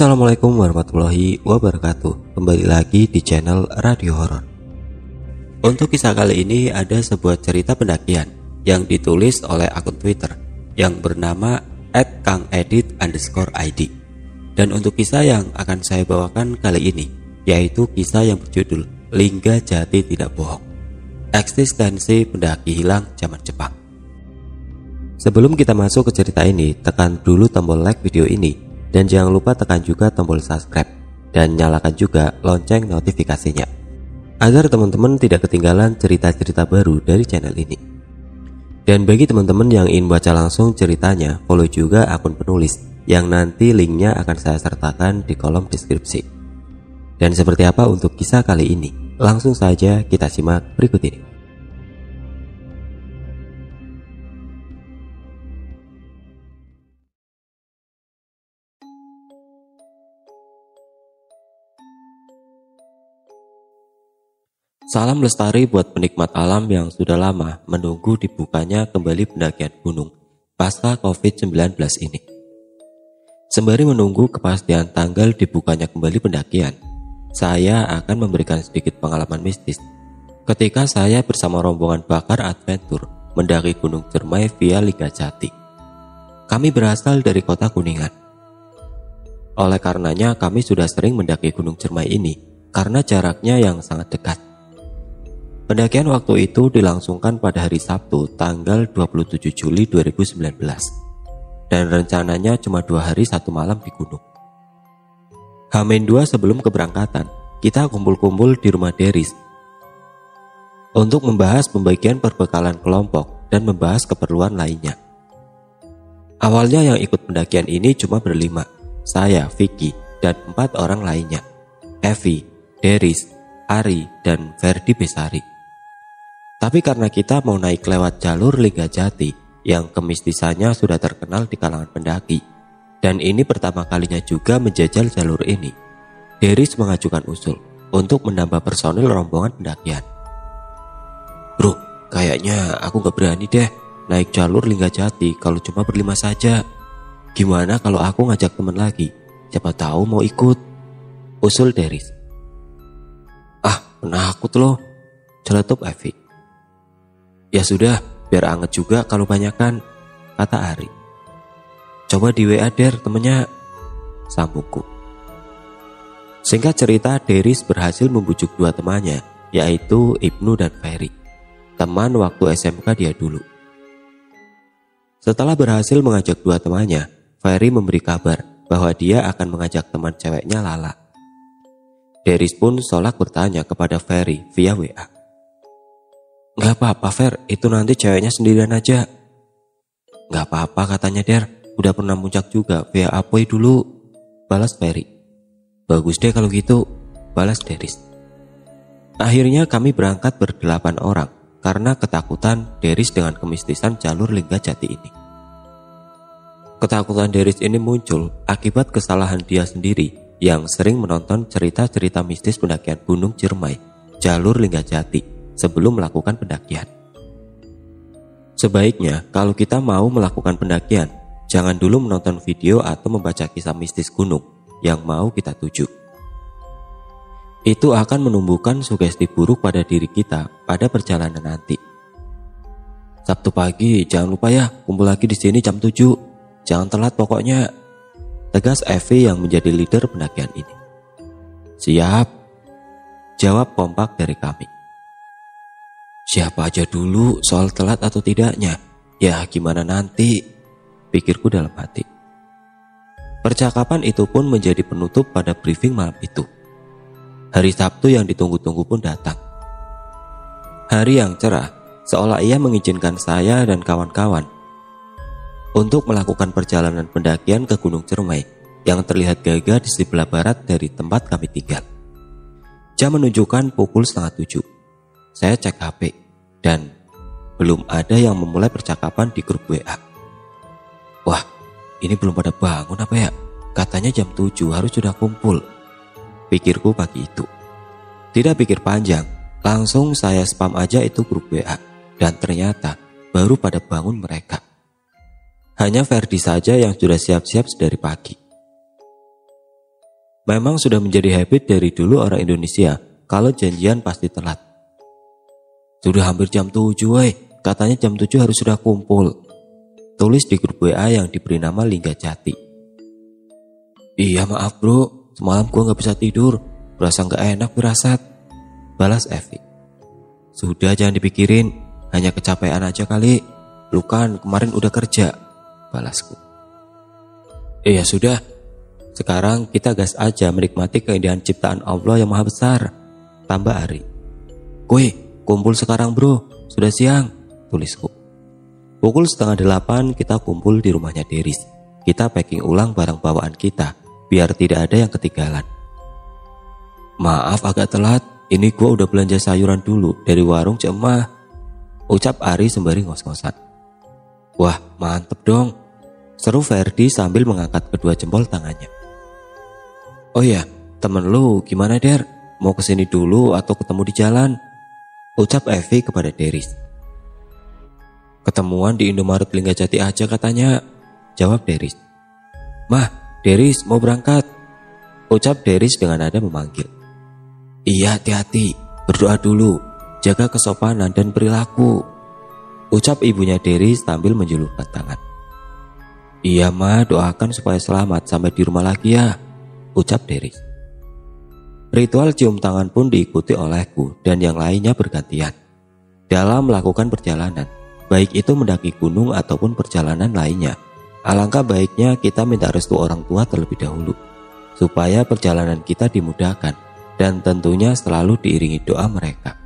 Assalamualaikum warahmatullahi wabarakatuh. Kembali lagi di channel Radio Horor. Untuk kisah kali ini ada sebuah cerita pendakian Yang ditulis oleh akun Twitter Yang bernama @kangedit underscore id Dan untuk kisah yang akan saya bawakan kali ini Yaitu kisah yang berjudul Lingga Jati Tidak Bohong Eksistensi pendaki hilang zaman Jepang. Sebelum kita masuk ke cerita ini, tekan dulu tombol like video ini dan jangan lupa tekan juga tombol subscribe dan nyalakan juga lonceng notifikasinya agar teman-teman tidak ketinggalan cerita-cerita baru dari channel ini. Dan bagi teman-teman yang ingin baca langsung ceritanya, follow juga akun penulis yang nanti linknya akan saya sertakan di kolom deskripsi. Dan seperti apa untuk kisah kali ini? Langsung saja kita simak berikut ini. Salam lestari buat penikmat alam yang sudah lama menunggu dibukanya kembali pendakian gunung pasca COVID-19 ini. Sembari menunggu kepastian tanggal dibukanya kembali pendakian, saya akan memberikan sedikit pengalaman mistis ketika saya bersama rombongan bakar adventure mendaki Gunung Cermai via Liga Jati. Kami berasal dari kota Kuningan. Oleh karenanya kami sudah sering mendaki Gunung Cermai ini karena jaraknya yang sangat dekat. Pendakian waktu itu dilangsungkan pada hari Sabtu tanggal 27 Juli 2019 dan rencananya cuma dua hari satu malam di gunung. Hamin 2 sebelum keberangkatan, kita kumpul-kumpul di rumah Deris untuk membahas pembagian perbekalan kelompok dan membahas keperluan lainnya. Awalnya yang ikut pendakian ini cuma berlima, saya, Vicky, dan empat orang lainnya, Evi, Deris, Ari, dan Verdi Besari. Tapi karena kita mau naik lewat jalur Liga Jati yang kemistisannya sudah terkenal di kalangan pendaki, dan ini pertama kalinya juga menjajal jalur ini, Deris mengajukan usul untuk menambah personil rombongan pendakian. Bro, kayaknya aku gak berani deh naik jalur Lingga Jati kalau cuma berlima saja. Gimana kalau aku ngajak teman lagi? Siapa tahu mau ikut. Usul Deris. Ah, penakut loh. Celetup Evi. Ya sudah, biar anget juga kalau banyakan, kata Ari. Coba di WA Der temennya, sambungku. Singkat cerita, Deris berhasil membujuk dua temannya, yaitu Ibnu dan Ferry. Teman waktu SMK dia dulu. Setelah berhasil mengajak dua temannya, Ferry memberi kabar bahwa dia akan mengajak teman ceweknya Lala. Deris pun solak bertanya kepada Ferry via WA. Gak apa-apa Fer, itu nanti ceweknya sendirian aja. Gak apa-apa katanya Der, udah pernah muncak juga via Apoy dulu. Balas Ferry. Bagus deh kalau gitu, balas Deris. Akhirnya kami berangkat berdelapan orang karena ketakutan Deris dengan kemistisan jalur Lingga Jati ini. Ketakutan Deris ini muncul akibat kesalahan dia sendiri yang sering menonton cerita-cerita mistis pendakian Gunung Ciremai, jalur Lingga Jati sebelum melakukan pendakian. Sebaiknya, kalau kita mau melakukan pendakian, jangan dulu menonton video atau membaca kisah mistis gunung yang mau kita tuju. Itu akan menumbuhkan sugesti buruk pada diri kita pada perjalanan nanti. Sabtu pagi, jangan lupa ya, kumpul lagi di sini jam 7. Jangan telat pokoknya. Tegas Evi yang menjadi leader pendakian ini. Siap. Jawab kompak dari kami. Siapa aja dulu soal telat atau tidaknya. Ya gimana nanti, pikirku dalam hati. Percakapan itu pun menjadi penutup pada briefing malam itu. Hari Sabtu yang ditunggu-tunggu pun datang. Hari yang cerah, seolah ia mengizinkan saya dan kawan-kawan untuk melakukan perjalanan pendakian ke Gunung Cermai yang terlihat gagah di sebelah barat dari tempat kami tinggal. Jam menunjukkan pukul setengah tujuh. Saya cek HP dan belum ada yang memulai percakapan di grup WA. Wah, ini belum pada bangun apa ya? Katanya jam 7 harus sudah kumpul. Pikirku pagi itu. Tidak pikir panjang, langsung saya spam aja itu grup WA. Dan ternyata baru pada bangun mereka. Hanya Ferdi saja yang sudah siap-siap sedari pagi. Memang sudah menjadi habit dari dulu orang Indonesia kalau janjian pasti telat. Sudah hampir jam 7 weh, katanya jam 7 harus sudah kumpul. Tulis di grup WA yang diberi nama Lingga Jati. Iya maaf bro, semalam gue gak bisa tidur, berasa gak enak firasat. Balas Evi. Sudah jangan dipikirin, hanya kecapean aja kali. Lu kan kemarin udah kerja, balasku. Iya sudah, sekarang kita gas aja menikmati keindahan ciptaan Allah yang maha besar. Tambah Ari. Kue, kumpul sekarang bro, sudah siang, tulisku. Pukul setengah delapan kita kumpul di rumahnya Deris. Kita packing ulang barang bawaan kita, biar tidak ada yang ketinggalan. Maaf agak telat, ini gua udah belanja sayuran dulu dari warung Cemah. Ucap Ari sembari ngos-ngosan. Wah, mantep dong. Seru Ferdi sambil mengangkat kedua jempol tangannya. Oh ya, temen lu gimana Der? Mau ke sini dulu atau ketemu di jalan? Ucap Evi kepada Deris. Ketemuan di Indomaret Linggajati aja katanya. Jawab Deris. Mah, Deris mau berangkat. Ucap Deris dengan nada memanggil. Iya, hati-hati. Berdoa dulu. Jaga kesopanan dan perilaku. Ucap ibunya Deris sambil menjulurkan tangan. Iya mah doakan supaya selamat sampai di rumah lagi ya. Ucap Deris. Ritual cium tangan pun diikuti olehku dan yang lainnya bergantian. Dalam melakukan perjalanan, baik itu mendaki gunung ataupun perjalanan lainnya. Alangkah baiknya kita minta restu orang tua terlebih dahulu, supaya perjalanan kita dimudahkan dan tentunya selalu diiringi doa mereka.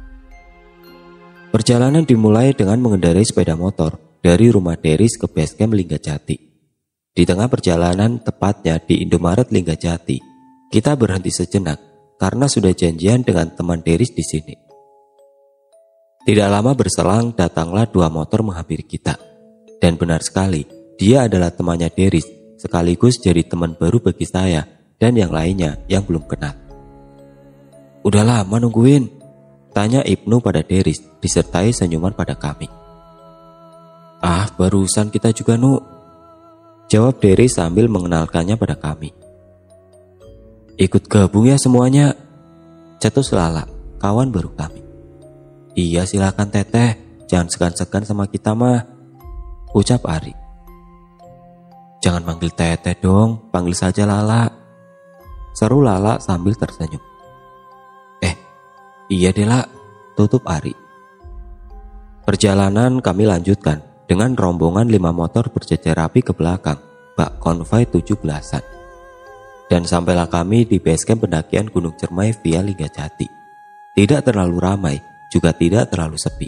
Perjalanan dimulai dengan mengendarai sepeda motor dari rumah Deris ke basecamp Linggajati. Di tengah perjalanan, tepatnya di Indomaret Linggajati, kita berhenti sejenak karena sudah janjian dengan teman Deris di sini. Tidak lama berselang datanglah dua motor menghampiri kita. Dan benar sekali, dia adalah temannya Deris, sekaligus jadi teman baru bagi saya dan yang lainnya yang belum kenal. Udah lama nungguin, tanya Ibnu pada Deris, disertai senyuman pada kami. Ah, barusan kita juga nu. Jawab Deris sambil mengenalkannya pada kami. Ikut gabung ya semuanya. Cetus Lala, kawan baru kami. Iya silakan teteh, jangan segan-segan sama kita mah. Ucap Ari. Jangan panggil teteh dong, panggil saja Lala. Seru Lala sambil tersenyum. Eh, iya deh lah, tutup Ari. Perjalanan kami lanjutkan dengan rombongan lima motor berjejer rapi ke belakang, bak konvoi tujuh belasan. Dan sampailah kami di basecamp pendakian Gunung Cermai via Liga Jati. Tidak terlalu ramai, juga tidak terlalu sepi.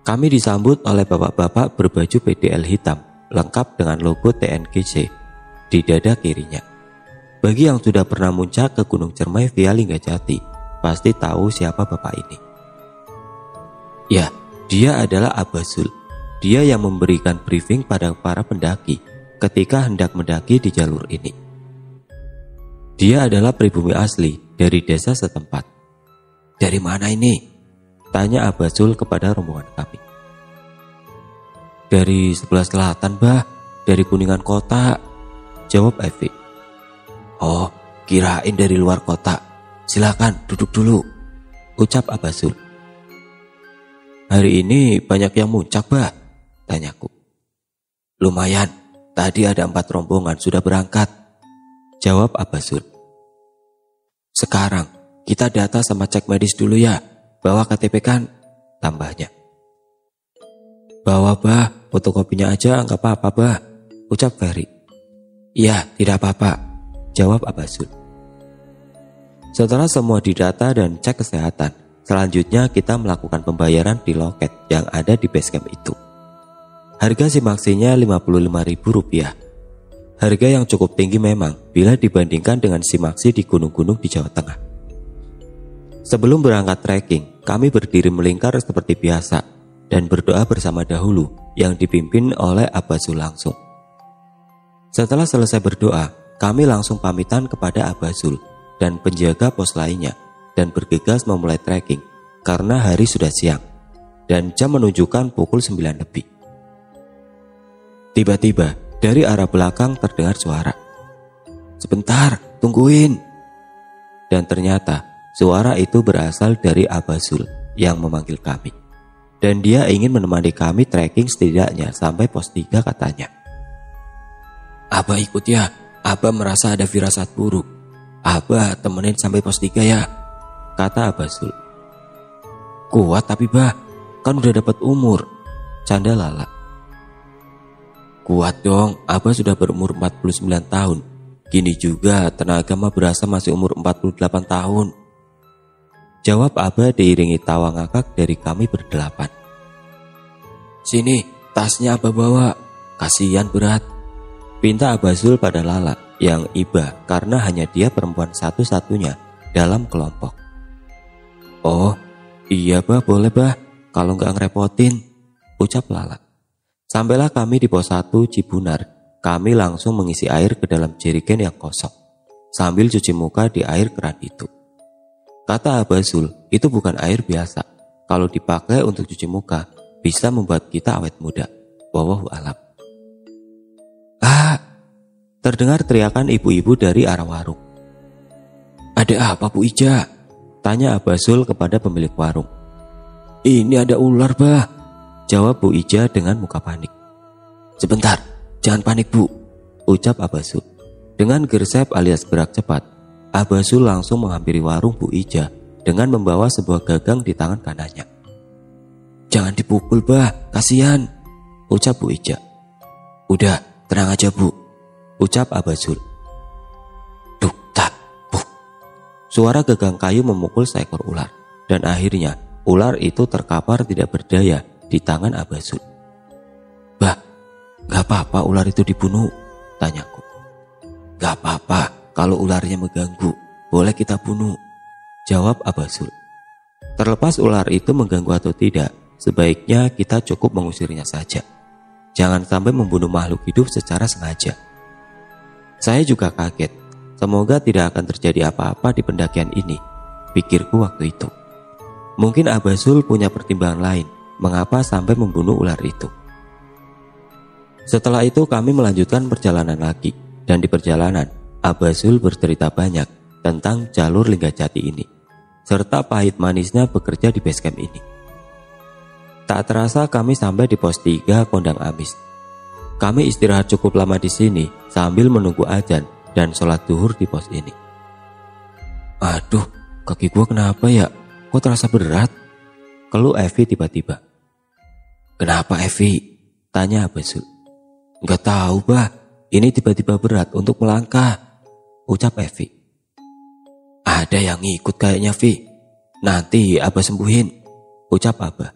Kami disambut oleh bapak-bapak berbaju PDL hitam lengkap dengan logo TNGC di dada kirinya. Bagi yang sudah pernah muncak ke Gunung Cermai via Linggajati, pasti tahu siapa bapak ini. Ya, dia adalah Abasul. Dia yang memberikan briefing pada para pendaki ketika hendak mendaki di jalur ini. Dia adalah pribumi asli dari desa setempat dari mana ini? Tanya Abasul kepada rombongan kami. Dari sebelah selatan, bah. Dari Kuningan kota. Jawab Evi. Oh, kirain dari luar kota. Silakan duduk dulu. Ucap Abasul. Hari ini banyak yang muncak, bah. Tanyaku. Lumayan, tadi ada empat rombongan sudah berangkat. Jawab Abasul. Sekarang kita data sama cek medis dulu ya. Bawa KTP kan? Tambahnya. Bawa bah, fotokopinya aja nggak apa-apa bah. Ucap Ferry. Iya, tidak apa-apa. Jawab Abasul. Setelah semua didata dan cek kesehatan, selanjutnya kita melakukan pembayaran di loket yang ada di basecamp itu. Harga simaksinya Rp55.000. Harga yang cukup tinggi memang bila dibandingkan dengan simaksi di gunung-gunung di Jawa Tengah. Sebelum berangkat trekking, kami berdiri melingkar seperti biasa dan berdoa bersama dahulu yang dipimpin oleh Abbasul langsung. Setelah selesai berdoa, kami langsung pamitan kepada Abbasul dan penjaga pos lainnya dan bergegas memulai trekking karena hari sudah siang dan jam menunjukkan pukul 9 lebih. Tiba-tiba dari arah belakang terdengar suara. Sebentar, tungguin. Dan ternyata suara itu berasal dari Abazul yang memanggil kami. Dan dia ingin menemani kami trekking setidaknya sampai pos 3 katanya. Abah ikut ya, Abah merasa ada firasat buruk. Abah temenin sampai pos 3 ya, kata Abazul. Kuat tapi bah, kan udah dapat umur, canda Lala. Kuat dong, Abah sudah berumur 49 tahun. Gini juga tenaga mah berasa masih umur 48 tahun. Jawab Abah diiringi tawa ngakak dari kami berdelapan. Sini, tasnya Abah bawa. Kasihan berat. Pinta Abazul pada Lala yang iba karena hanya dia perempuan satu-satunya dalam kelompok. Oh, iya bah boleh bah, kalau nggak ngerepotin, ucap Lala. Sampailah kami di pos 1 Cibunar, kami langsung mengisi air ke dalam jerigen yang kosong, sambil cuci muka di air keran itu. Kata Abazul, itu bukan air biasa. Kalau dipakai untuk cuci muka, bisa membuat kita awet muda. Wawahu alam. Ah, terdengar teriakan ibu-ibu dari arah warung. Ada apa Bu Ija? Tanya Abazul kepada pemilik warung. Ini ada ular bah, jawab Bu Ija dengan muka panik. Sebentar, jangan panik Bu, ucap Abazul. Dengan gersep alias gerak cepat, Abasul langsung menghampiri warung Bu Ija dengan membawa sebuah gagang di tangan kanannya. Jangan dipukul bah, kasihan, ucap Bu Ija. Udah, tenang aja Bu, ucap Abasul. Duk tak, buk. Suara gagang kayu memukul seekor ular dan akhirnya ular itu terkapar tidak berdaya di tangan Abasul. Bah, gak apa-apa ular itu dibunuh, tanyaku. Gak apa-apa, kalau ularnya mengganggu, boleh kita bunuh. Jawab Abasul. Terlepas ular itu mengganggu atau tidak, sebaiknya kita cukup mengusirnya saja. Jangan sampai membunuh makhluk hidup secara sengaja. Saya juga kaget. Semoga tidak akan terjadi apa-apa di pendakian ini, pikirku waktu itu. Mungkin Abasul punya pertimbangan lain mengapa sampai membunuh ular itu. Setelah itu kami melanjutkan perjalanan lagi dan di perjalanan Abasul bercerita banyak tentang jalur Linggajati ini, serta pahit manisnya bekerja di basecamp ini. Tak terasa kami sampai di pos 3 Kondang Amis. Kami istirahat cukup lama di sini sambil menunggu ajan dan sholat duhur di pos ini. Aduh, kaki gua kenapa ya? Kok terasa berat? Keluh Evi tiba-tiba. Kenapa Evi? Tanya Abasul. Gak tahu bah, ini tiba-tiba berat untuk melangkah. Ucap Evi. Ada yang ngikut kayaknya Vi. Nanti Abah sembuhin. Ucap Abah.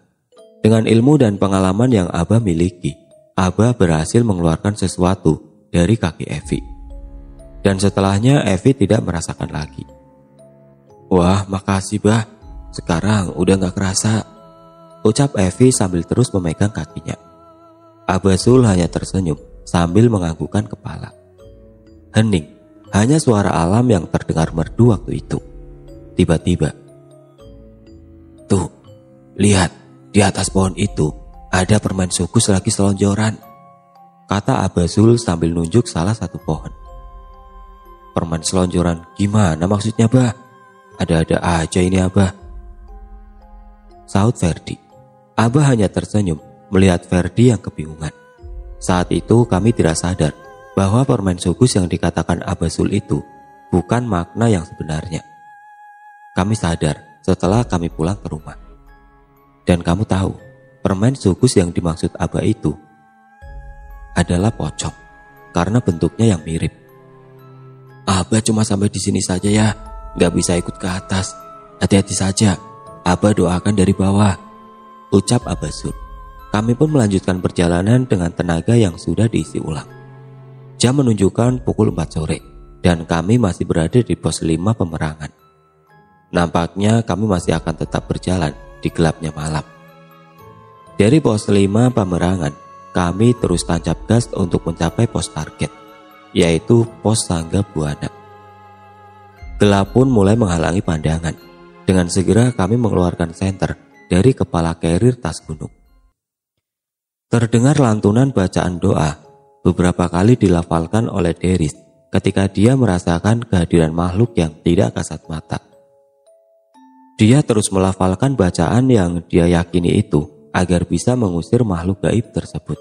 Dengan ilmu dan pengalaman yang Abah miliki, Abah berhasil mengeluarkan sesuatu dari kaki Evi. Dan setelahnya Evi tidak merasakan lagi. Wah makasih bah, sekarang udah gak kerasa. Ucap Evi sambil terus memegang kakinya. Abah Sul hanya tersenyum sambil menganggukkan kepala. Hening hanya suara alam yang terdengar merdu waktu itu. Tiba-tiba, tuh, lihat di atas pohon itu ada permen sukus lagi selonjoran. Kata Abazul sambil nunjuk salah satu pohon. Permen selonjoran gimana maksudnya bah? Ada-ada aja ini abah. Saud Ferdi. Abah hanya tersenyum melihat Ferdi yang kebingungan. Saat itu kami tidak sadar bahwa permen sugus yang dikatakan Abasul itu bukan makna yang sebenarnya. Kami sadar setelah kami pulang ke rumah. Dan kamu tahu, permen sugus yang dimaksud Aba itu adalah pocong karena bentuknya yang mirip. Aba cuma sampai di sini saja ya, gak bisa ikut ke atas. Hati-hati saja, Aba doakan dari bawah. Ucap Abasul. Kami pun melanjutkan perjalanan dengan tenaga yang sudah diisi ulang. Jam menunjukkan pukul 4 sore dan kami masih berada di pos 5 pemerangan. Nampaknya kami masih akan tetap berjalan di gelapnya malam. Dari pos 5 pemerangan, kami terus tancap gas untuk mencapai pos target, yaitu pos Sangga Buana. Gelap pun mulai menghalangi pandangan. Dengan segera kami mengeluarkan senter dari kepala carrier tas gunung. Terdengar lantunan bacaan doa beberapa kali dilafalkan oleh Deris ketika dia merasakan kehadiran makhluk yang tidak kasat mata. Dia terus melafalkan bacaan yang dia yakini itu agar bisa mengusir makhluk gaib tersebut.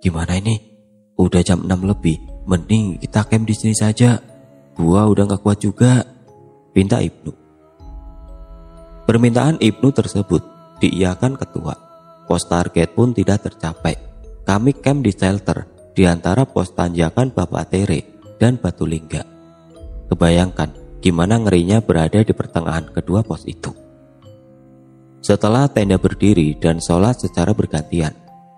Gimana ini? Udah jam 6 lebih, mending kita camp di sini saja. Gua udah gak kuat juga. Pinta Ibnu. Permintaan Ibnu tersebut diiakan ketua. Pos target pun tidak tercapai. Kami camp di shelter di antara pos tanjakan Bapak Tere dan Batu Lingga. Kebayangkan gimana ngerinya berada di pertengahan kedua pos itu. Setelah tenda berdiri dan sholat secara bergantian,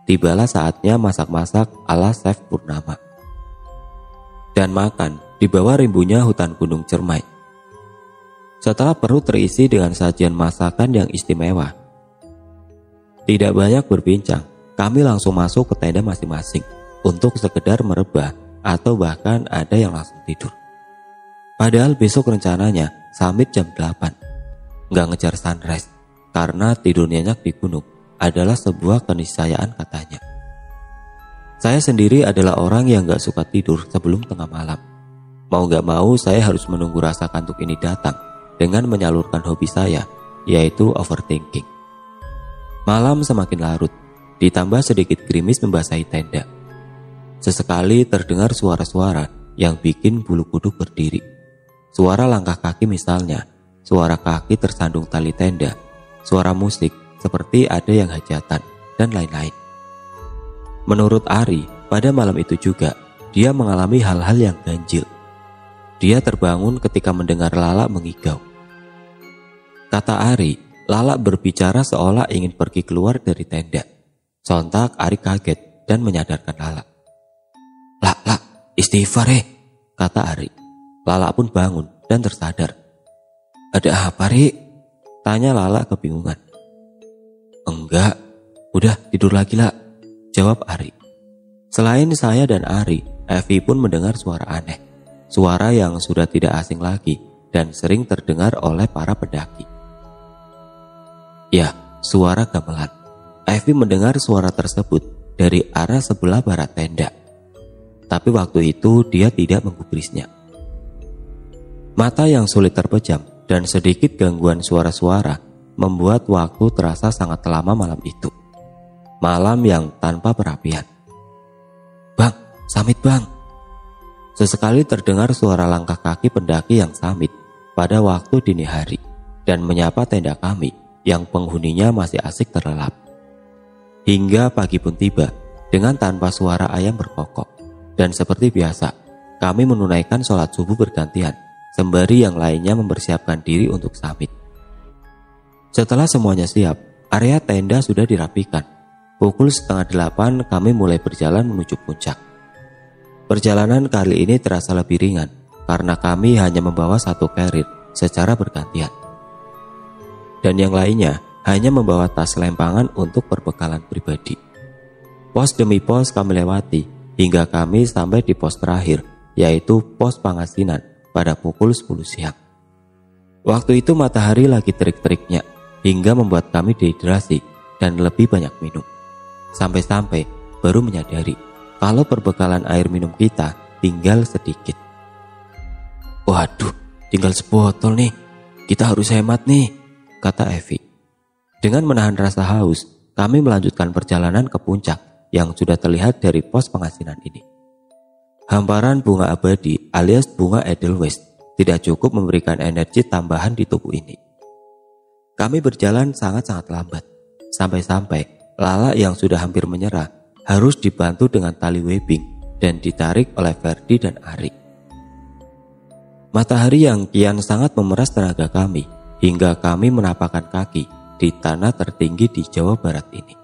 tibalah saatnya masak-masak ala chef Purnama. Dan makan di bawah rimbunya hutan gunung cermai. Setelah perut terisi dengan sajian masakan yang istimewa. Tidak banyak berbincang, kami langsung masuk ke tenda masing-masing untuk sekedar merebah atau bahkan ada yang langsung tidur. Padahal besok rencananya summit jam 8. Nggak ngejar sunrise karena tidur nyenyak di gunung adalah sebuah keniscayaan katanya. Saya sendiri adalah orang yang gak suka tidur sebelum tengah malam. Mau gak mau saya harus menunggu rasa kantuk ini datang dengan menyalurkan hobi saya, yaitu overthinking. Malam semakin larut, ditambah sedikit gerimis membasahi tenda. Sesekali terdengar suara-suara yang bikin bulu kuduk berdiri. Suara langkah kaki misalnya, suara kaki tersandung tali tenda, suara musik seperti ada yang hajatan, dan lain-lain. Menurut Ari, pada malam itu juga, dia mengalami hal-hal yang ganjil. Dia terbangun ketika mendengar Lala mengigau. Kata Ari, Lala berbicara seolah ingin pergi keluar dari tenda. Sontak Ari kaget dan menyadarkan Lala. Lak, istighfar eh, kata Ari. Lala pun bangun dan tersadar. Ada apa, Ri? Tanya Lala kebingungan. Enggak, udah tidur lagi lah, jawab Ari. Selain saya dan Ari, Evi pun mendengar suara aneh. Suara yang sudah tidak asing lagi dan sering terdengar oleh para pendaki. Ya, suara gamelan. Evi mendengar suara tersebut dari arah sebelah barat tenda tapi waktu itu dia tidak menggubrisnya. Mata yang sulit terpejam dan sedikit gangguan suara-suara membuat waktu terasa sangat lama malam itu. Malam yang tanpa perapian. Bang, samit bang. Sesekali terdengar suara langkah kaki pendaki yang samit pada waktu dini hari dan menyapa tenda kami yang penghuninya masih asik terlelap. Hingga pagi pun tiba dengan tanpa suara ayam berkokok. Dan seperti biasa, kami menunaikan sholat subuh bergantian, sembari yang lainnya mempersiapkan diri untuk samit. Setelah semuanya siap, area tenda sudah dirapikan. Pukul setengah delapan kami mulai berjalan menuju puncak. Perjalanan kali ini terasa lebih ringan karena kami hanya membawa satu carrier secara bergantian. Dan yang lainnya hanya membawa tas lempangan untuk perbekalan pribadi. Pos demi pos kami lewati hingga kami sampai di pos terakhir, yaitu pos pangasinan pada pukul 10 siang. Waktu itu matahari lagi terik-teriknya hingga membuat kami dehidrasi dan lebih banyak minum. Sampai-sampai baru menyadari kalau perbekalan air minum kita tinggal sedikit. Waduh, tinggal sebotol nih. Kita harus hemat nih, kata Evi. Dengan menahan rasa haus, kami melanjutkan perjalanan ke puncak yang sudah terlihat dari pos pengasinan ini. Hamparan bunga abadi alias bunga Edelweiss tidak cukup memberikan energi tambahan di tubuh ini. Kami berjalan sangat-sangat lambat, sampai-sampai Lala yang sudah hampir menyerah harus dibantu dengan tali webbing dan ditarik oleh Ferdi dan Ari. Matahari yang kian sangat memeras tenaga kami hingga kami menapakkan kaki di tanah tertinggi di Jawa Barat ini.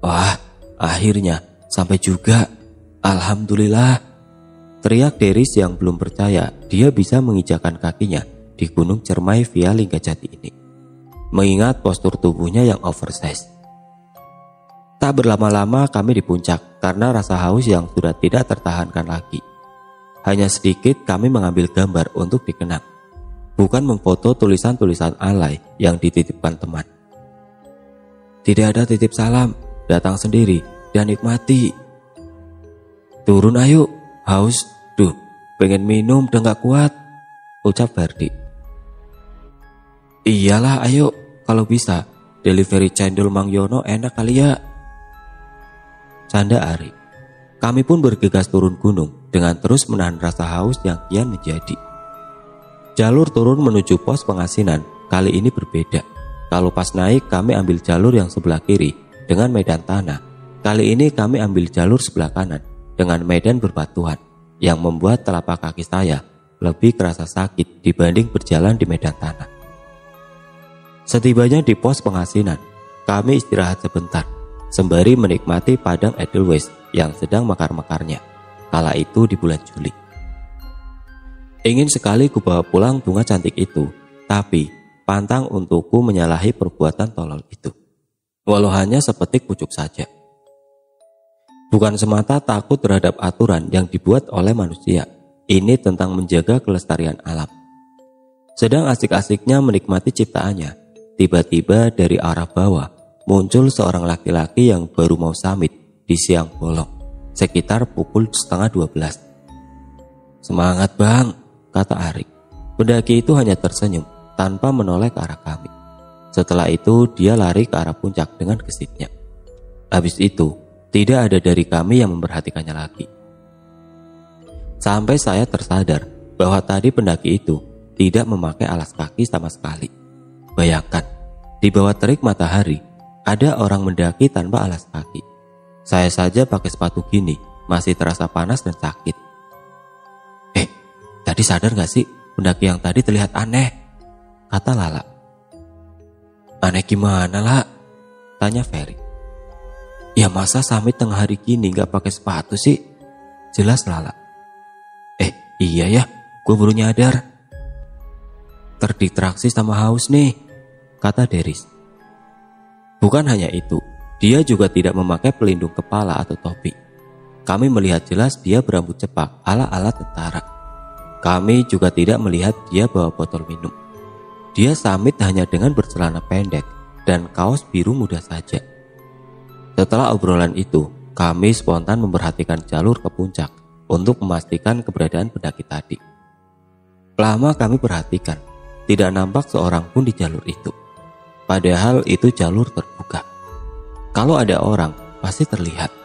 Wah, akhirnya sampai juga. Alhamdulillah. Teriak Deris yang belum percaya dia bisa mengijakan kakinya di Gunung Cermai via Linggajati ini. Mengingat postur tubuhnya yang oversize. Tak berlama-lama kami di puncak karena rasa haus yang sudah tidak tertahankan lagi. Hanya sedikit kami mengambil gambar untuk dikenang. Bukan memfoto tulisan-tulisan alay yang dititipkan teman. Tidak ada titip salam, datang sendiri dan nikmati. Turun ayo, Haus, duh, pengen minum udah gak kuat, ucap Ferdi. Iyalah, ayo, kalau bisa, delivery cendol Mang Yono enak kali ya. Canda Ari. Kami pun bergegas turun gunung dengan terus menahan rasa haus yang kian menjadi. Jalur turun menuju pos pengasinan kali ini berbeda. Kalau pas naik kami ambil jalur yang sebelah kiri dengan medan tanah. Kali ini kami ambil jalur sebelah kanan dengan medan berbatuan yang membuat telapak kaki saya lebih kerasa sakit dibanding berjalan di medan tanah. Setibanya di pos pengasinan, kami istirahat sebentar sembari menikmati padang Edelweiss yang sedang mekar-mekarnya. Kala itu di bulan Juli. Ingin sekali kubawa pulang bunga cantik itu, tapi pantang untukku menyalahi perbuatan tolol itu. Walau hanya sepetik pucuk saja. Bukan semata takut terhadap aturan yang dibuat oleh manusia. Ini tentang menjaga kelestarian alam. Sedang asik-asiknya menikmati ciptaannya, tiba-tiba dari arah bawah muncul seorang laki-laki yang baru mau samit di siang bolong, sekitar pukul setengah dua belas. Semangat bang, kata Arik. Pendaki itu hanya tersenyum tanpa menoleh ke arah kami. Setelah itu dia lari ke arah puncak dengan gesitnya. Habis itu, tidak ada dari kami yang memperhatikannya lagi. Sampai saya tersadar bahwa tadi pendaki itu tidak memakai alas kaki sama sekali. Bayangkan, di bawah terik matahari, ada orang mendaki tanpa alas kaki. Saya saja pakai sepatu gini, masih terasa panas dan sakit. Tadi sadar gak sih pendaki yang tadi terlihat aneh? Kata Lala. Aneh gimana lah? Tanya Ferry. Ya masa Samit tengah hari gini gak pakai sepatu sih? Jelas Lala. Eh, iya ya, gue baru nyadar. Terdistraksi sama haus nih, kata Deris. Bukan hanya itu, dia juga tidak memakai pelindung kepala atau topi. Kami melihat jelas dia berambut cepak ala-ala tentara. Kami juga tidak melihat dia bawa botol minum. Dia samit hanya dengan bercelana pendek dan kaos biru muda saja. Setelah obrolan itu, kami spontan memperhatikan jalur ke puncak untuk memastikan keberadaan pendaki tadi. Lama kami perhatikan, tidak nampak seorang pun di jalur itu. Padahal itu jalur terbuka. Kalau ada orang, pasti terlihat.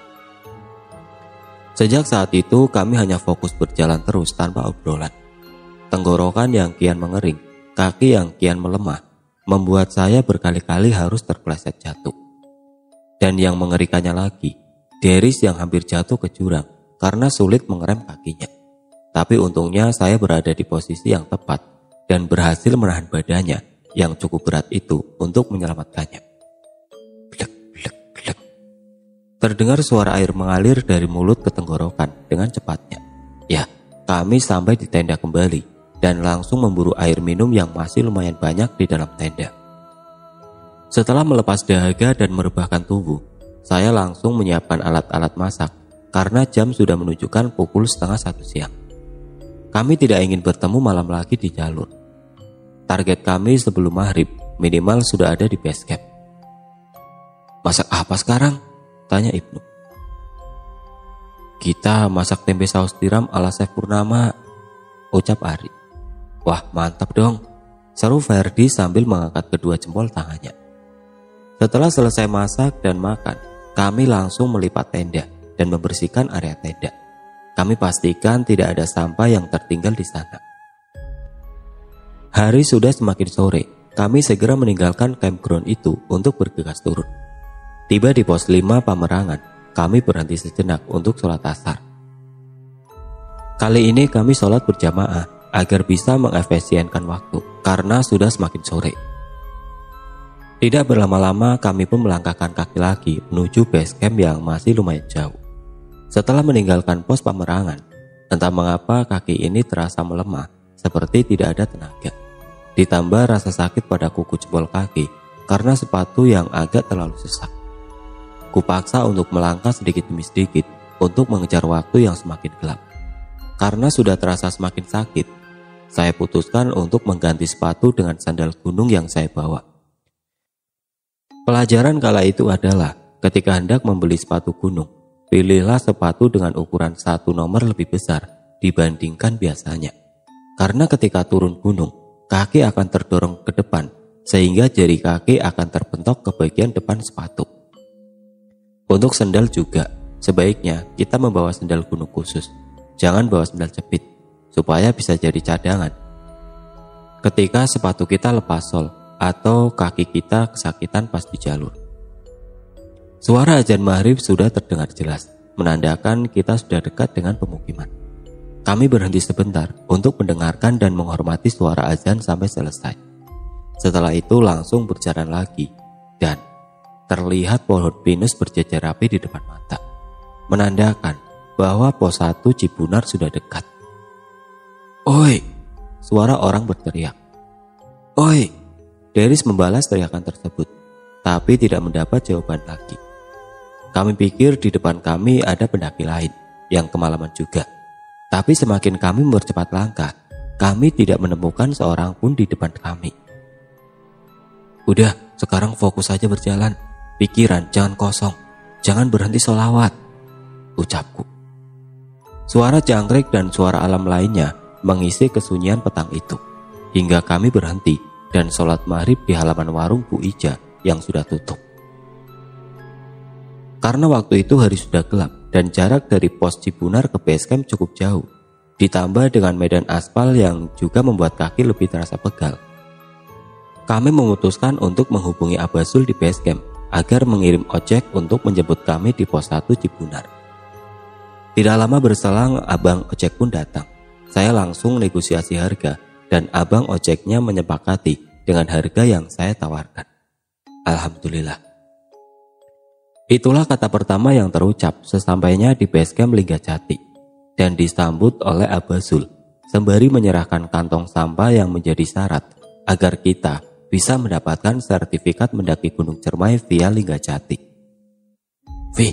Sejak saat itu kami hanya fokus berjalan terus tanpa obrolan. Tenggorokan yang kian mengering, kaki yang kian melemah, membuat saya berkali-kali harus terpleset jatuh. Dan yang mengerikannya lagi, Deris yang hampir jatuh ke jurang karena sulit mengerem kakinya. Tapi untungnya saya berada di posisi yang tepat dan berhasil menahan badannya yang cukup berat itu untuk menyelamatkannya. Terdengar suara air mengalir dari mulut ke tenggorokan dengan cepatnya. Ya, kami sampai di tenda kembali dan langsung memburu air minum yang masih lumayan banyak di dalam tenda. Setelah melepas dahaga dan merebahkan tubuh, saya langsung menyiapkan alat-alat masak karena jam sudah menunjukkan pukul setengah satu siang. Kami tidak ingin bertemu malam lagi di jalur Target kami sebelum maghrib minimal sudah ada di base camp. Masak apa sekarang? Tanya Ibnu. Kita masak tempe saus tiram ala Chef Purnama, ucap Ari. Wah mantap dong, seru Ferdi sambil mengangkat kedua jempol tangannya. Setelah selesai masak dan makan, kami langsung melipat tenda dan membersihkan area tenda. Kami pastikan tidak ada sampah yang tertinggal di sana. Hari sudah semakin sore, kami segera meninggalkan campground itu untuk bergegas turun. Tiba di pos 5 Pamerangan, kami berhenti sejenak untuk sholat asar. Kali ini kami sholat berjamaah agar bisa mengefisienkan waktu karena sudah semakin sore. Tidak berlama-lama kami pun melangkahkan kaki lagi menuju base camp yang masih lumayan jauh. Setelah meninggalkan pos Pamerangan, entah mengapa kaki ini terasa melemah seperti tidak ada tenaga. Ditambah rasa sakit pada kuku jempol kaki karena sepatu yang agak terlalu sesak. Kupaksa untuk melangkah sedikit demi sedikit untuk mengejar waktu yang semakin gelap. Karena sudah terasa semakin sakit, saya putuskan untuk mengganti sepatu dengan sandal gunung yang saya bawa. Pelajaran kala itu adalah ketika hendak membeli sepatu gunung, pilihlah sepatu dengan ukuran satu nomor lebih besar dibandingkan biasanya. Karena ketika turun gunung, kaki akan terdorong ke depan sehingga jari kaki akan terbentok ke bagian depan sepatu. Untuk sendal juga, sebaiknya kita membawa sendal gunung khusus. Jangan bawa sendal jepit, supaya bisa jadi cadangan. Ketika sepatu kita lepas sol atau kaki kita kesakitan pas di jalur. Suara ajan maghrib sudah terdengar jelas, menandakan kita sudah dekat dengan pemukiman. Kami berhenti sebentar untuk mendengarkan dan menghormati suara azan sampai selesai. Setelah itu langsung berjalan lagi dan terlihat pohon pinus berjajar rapi di depan mata. Menandakan bahwa pos 1 Cibunar sudah dekat. Oi! Suara orang berteriak. Oi! Deris membalas teriakan tersebut, tapi tidak mendapat jawaban lagi. Kami pikir di depan kami ada pendaki lain yang kemalaman juga. Tapi semakin kami mempercepat langkah, kami tidak menemukan seorang pun di depan kami. Udah, sekarang fokus saja berjalan. Pikiran jangan kosong. Jangan berhenti solawat. Ucapku. Suara jangkrik dan suara alam lainnya mengisi kesunyian petang itu. Hingga kami berhenti dan sholat maghrib di halaman warung Bu Ija yang sudah tutup. Karena waktu itu hari sudah gelap dan jarak dari pos Cibunar ke base camp cukup jauh. Ditambah dengan medan aspal yang juga membuat kaki lebih terasa pegal kami memutuskan untuk menghubungi Abasul di base camp agar mengirim ojek untuk menjemput kami di pos 1 Cibunar. Tidak lama berselang, abang ojek pun datang. Saya langsung negosiasi harga dan abang ojeknya menyepakati dengan harga yang saya tawarkan. Alhamdulillah. Itulah kata pertama yang terucap sesampainya di base camp Liga Jati dan disambut oleh Abasul sembari menyerahkan kantong sampah yang menjadi syarat agar kita bisa mendapatkan sertifikat mendaki Gunung Cermai via Lingga Jati. Vi,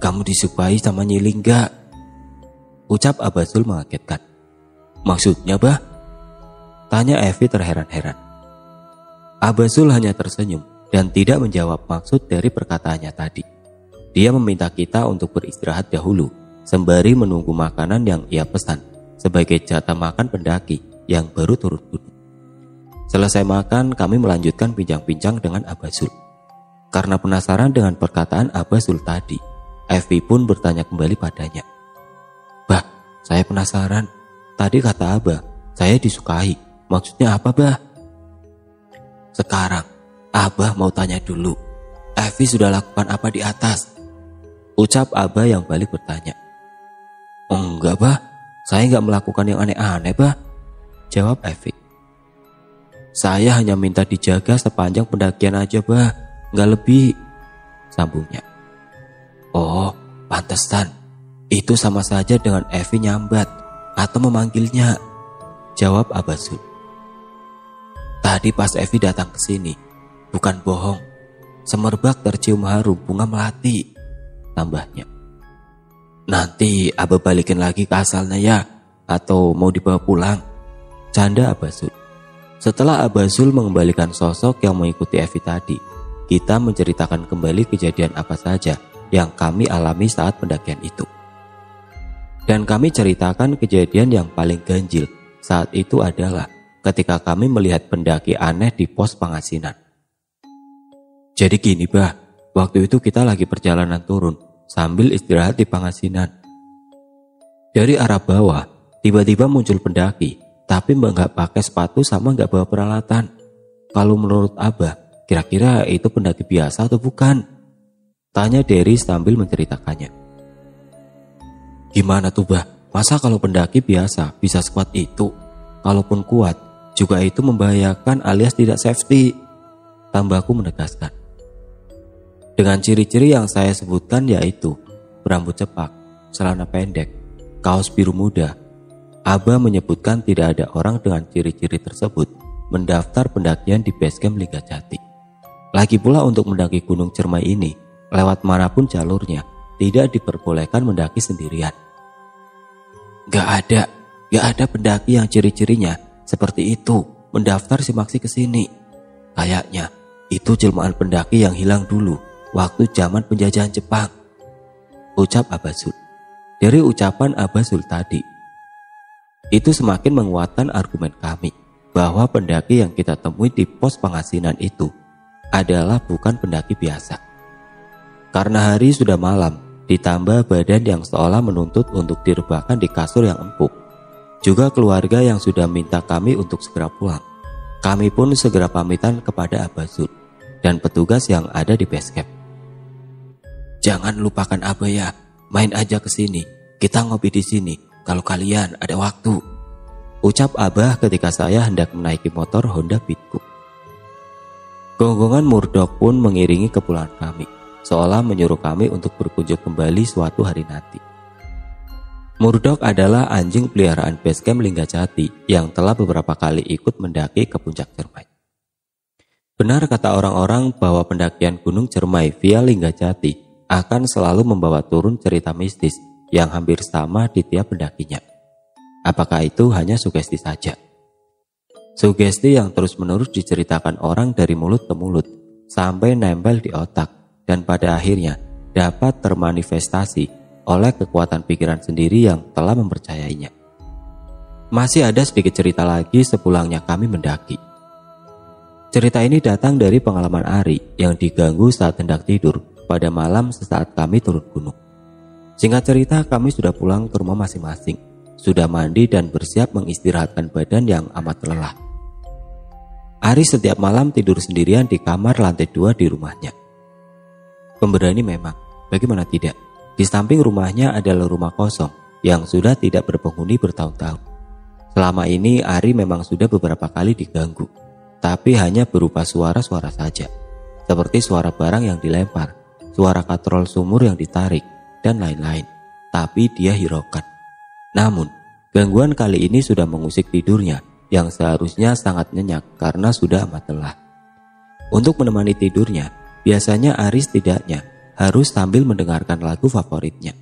kamu disukai sama Nyi Lingga? Ucap Abasul mengagetkan. Maksudnya bah? Tanya Evi terheran-heran. Abasul hanya tersenyum dan tidak menjawab maksud dari perkataannya tadi. Dia meminta kita untuk beristirahat dahulu, sembari menunggu makanan yang ia pesan sebagai jatah makan pendaki yang baru turun gunung. Selesai makan, kami melanjutkan bincang-bincang dengan Abasul. Karena penasaran dengan perkataan Abasul tadi, Evi pun bertanya kembali padanya. Bah, saya penasaran. Tadi kata Abah, saya disukai. Maksudnya apa, Bah? Sekarang, Abah mau tanya dulu. Evi sudah lakukan apa di atas? Ucap Abah yang balik bertanya. Enggak, Bah. Saya nggak melakukan yang aneh-aneh, Bah. Jawab Evi. Saya hanya minta dijaga sepanjang pendakian aja bah, nggak lebih. Sambungnya. Oh, pantesan. Itu sama saja dengan Evi nyambat atau memanggilnya. Jawab Abasul. Tadi pas Evi datang ke sini, bukan bohong. Semerbak tercium harum bunga melati. Tambahnya. Nanti Abah balikin lagi ke asalnya ya, atau mau dibawa pulang. Canda Abasul. Setelah Abazul mengembalikan sosok yang mengikuti Evi tadi, kita menceritakan kembali kejadian apa saja yang kami alami saat pendakian itu. Dan kami ceritakan kejadian yang paling ganjil saat itu adalah ketika kami melihat pendaki aneh di pos pengasinan. Jadi gini bah, waktu itu kita lagi perjalanan turun sambil istirahat di pengasinan. Dari arah bawah, tiba-tiba muncul pendaki tapi mbak nggak pakai sepatu sama nggak bawa peralatan. Kalau menurut Abah, kira-kira itu pendaki biasa atau bukan? Tanya Derry sambil menceritakannya. Gimana tuh bah? Masa kalau pendaki biasa bisa sekuat itu? Kalaupun kuat, juga itu membahayakan alias tidak safety. Tambahku menegaskan. Dengan ciri-ciri yang saya sebutkan yaitu berambut cepak, celana pendek, kaos biru muda, Abah menyebutkan tidak ada orang dengan ciri-ciri tersebut mendaftar pendakian di basecamp Liga Jati. Lagi pula untuk mendaki Gunung Cermai ini, lewat mana pun jalurnya, tidak diperbolehkan mendaki sendirian. Gak ada, gak ada pendaki yang ciri-cirinya seperti itu mendaftar simaksi ke sini. Kayaknya itu jelmaan pendaki yang hilang dulu waktu zaman penjajahan Jepang. Ucap Abazul. Dari ucapan Abazul tadi, itu semakin menguatkan argumen kami bahwa pendaki yang kita temui di pos pengasinan itu adalah bukan pendaki biasa. Karena hari sudah malam, ditambah badan yang seolah menuntut untuk direbahkan di kasur yang empuk. Juga keluarga yang sudah minta kami untuk segera pulang. Kami pun segera pamitan kepada Abazul dan petugas yang ada di base camp. Jangan lupakan Abah ya, main aja ke sini. Kita ngopi di sini kalau kalian ada waktu. Ucap Abah ketika saya hendak menaiki motor Honda Beatku. Gonggongan murdok pun mengiringi kepulangan kami, seolah menyuruh kami untuk berkunjung kembali suatu hari nanti. Murdok adalah anjing peliharaan basecamp Linggajati yang telah beberapa kali ikut mendaki ke puncak Cermai. Benar kata orang-orang bahwa pendakian Gunung Cermai via Linggajati akan selalu membawa turun cerita mistis yang hampir sama di tiap pendakinya. Apakah itu hanya sugesti saja? Sugesti yang terus-menerus diceritakan orang dari mulut ke mulut sampai nempel di otak dan pada akhirnya dapat termanifestasi oleh kekuatan pikiran sendiri yang telah mempercayainya. Masih ada sedikit cerita lagi sepulangnya kami mendaki. Cerita ini datang dari pengalaman Ari yang diganggu saat hendak tidur pada malam sesaat kami turun gunung. Singkat cerita, kami sudah pulang ke rumah masing-masing sudah mandi dan bersiap mengistirahatkan badan yang amat lelah. Ari setiap malam tidur sendirian di kamar lantai dua di rumahnya. Pemberani memang, bagaimana tidak? Di samping rumahnya adalah rumah kosong yang sudah tidak berpenghuni bertahun-tahun. Selama ini Ari memang sudah beberapa kali diganggu, tapi hanya berupa suara-suara saja, seperti suara barang yang dilempar, suara katrol sumur yang ditarik, dan lain-lain. Tapi dia hiraukan. Namun, gangguan kali ini sudah mengusik tidurnya yang seharusnya sangat nyenyak karena sudah amat lelah. Untuk menemani tidurnya, biasanya Aris tidaknya harus sambil mendengarkan lagu favoritnya.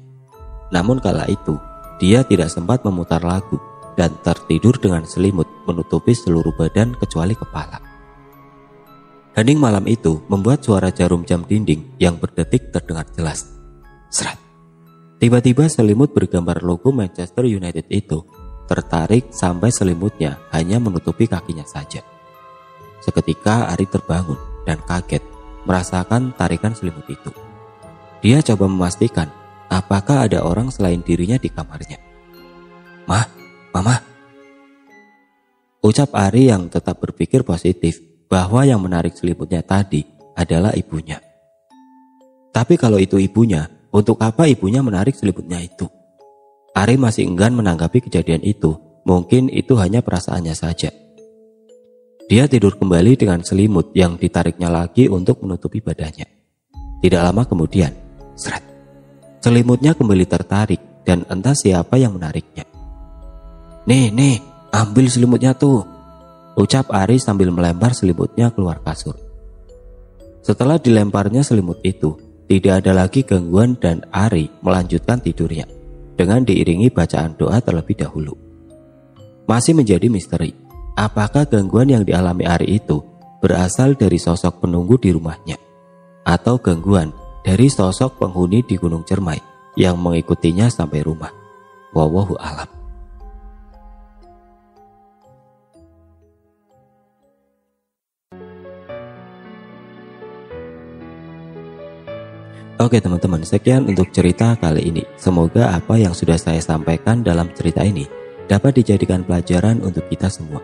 Namun kala itu, dia tidak sempat memutar lagu dan tertidur dengan selimut menutupi seluruh badan kecuali kepala. Hening malam itu membuat suara jarum jam dinding yang berdetik terdengar jelas. Serat. Tiba-tiba selimut bergambar logo Manchester United itu tertarik sampai selimutnya hanya menutupi kakinya saja. Seketika Ari terbangun dan kaget merasakan tarikan selimut itu. Dia coba memastikan apakah ada orang selain dirinya di kamarnya. Mah, mama. Ucap Ari yang tetap berpikir positif bahwa yang menarik selimutnya tadi adalah ibunya. Tapi kalau itu ibunya, untuk apa ibunya menarik selimutnya itu? Ari masih enggan menanggapi kejadian itu. Mungkin itu hanya perasaannya saja. Dia tidur kembali dengan selimut yang ditariknya lagi untuk menutupi badannya. Tidak lama kemudian, seret. Selimutnya kembali tertarik dan entah siapa yang menariknya. Nih, nih, ambil selimutnya tuh. Ucap Ari sambil melempar selimutnya keluar kasur. Setelah dilemparnya selimut itu, tidak ada lagi gangguan dan Ari melanjutkan tidurnya dengan diiringi bacaan doa terlebih dahulu. Masih menjadi misteri, apakah gangguan yang dialami Ari itu berasal dari sosok penunggu di rumahnya atau gangguan dari sosok penghuni di Gunung Cermai yang mengikutinya sampai rumah. Wawahu alam. Oke teman-teman, sekian untuk cerita kali ini. Semoga apa yang sudah saya sampaikan dalam cerita ini dapat dijadikan pelajaran untuk kita semua.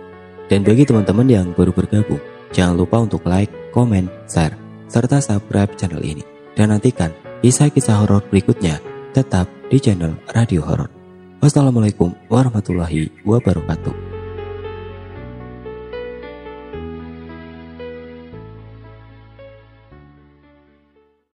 Dan bagi teman-teman yang baru bergabung, jangan lupa untuk like, komen, share, serta subscribe channel ini. Dan nantikan kisah-kisah horor berikutnya tetap di channel Radio Horor. Wassalamualaikum warahmatullahi wabarakatuh.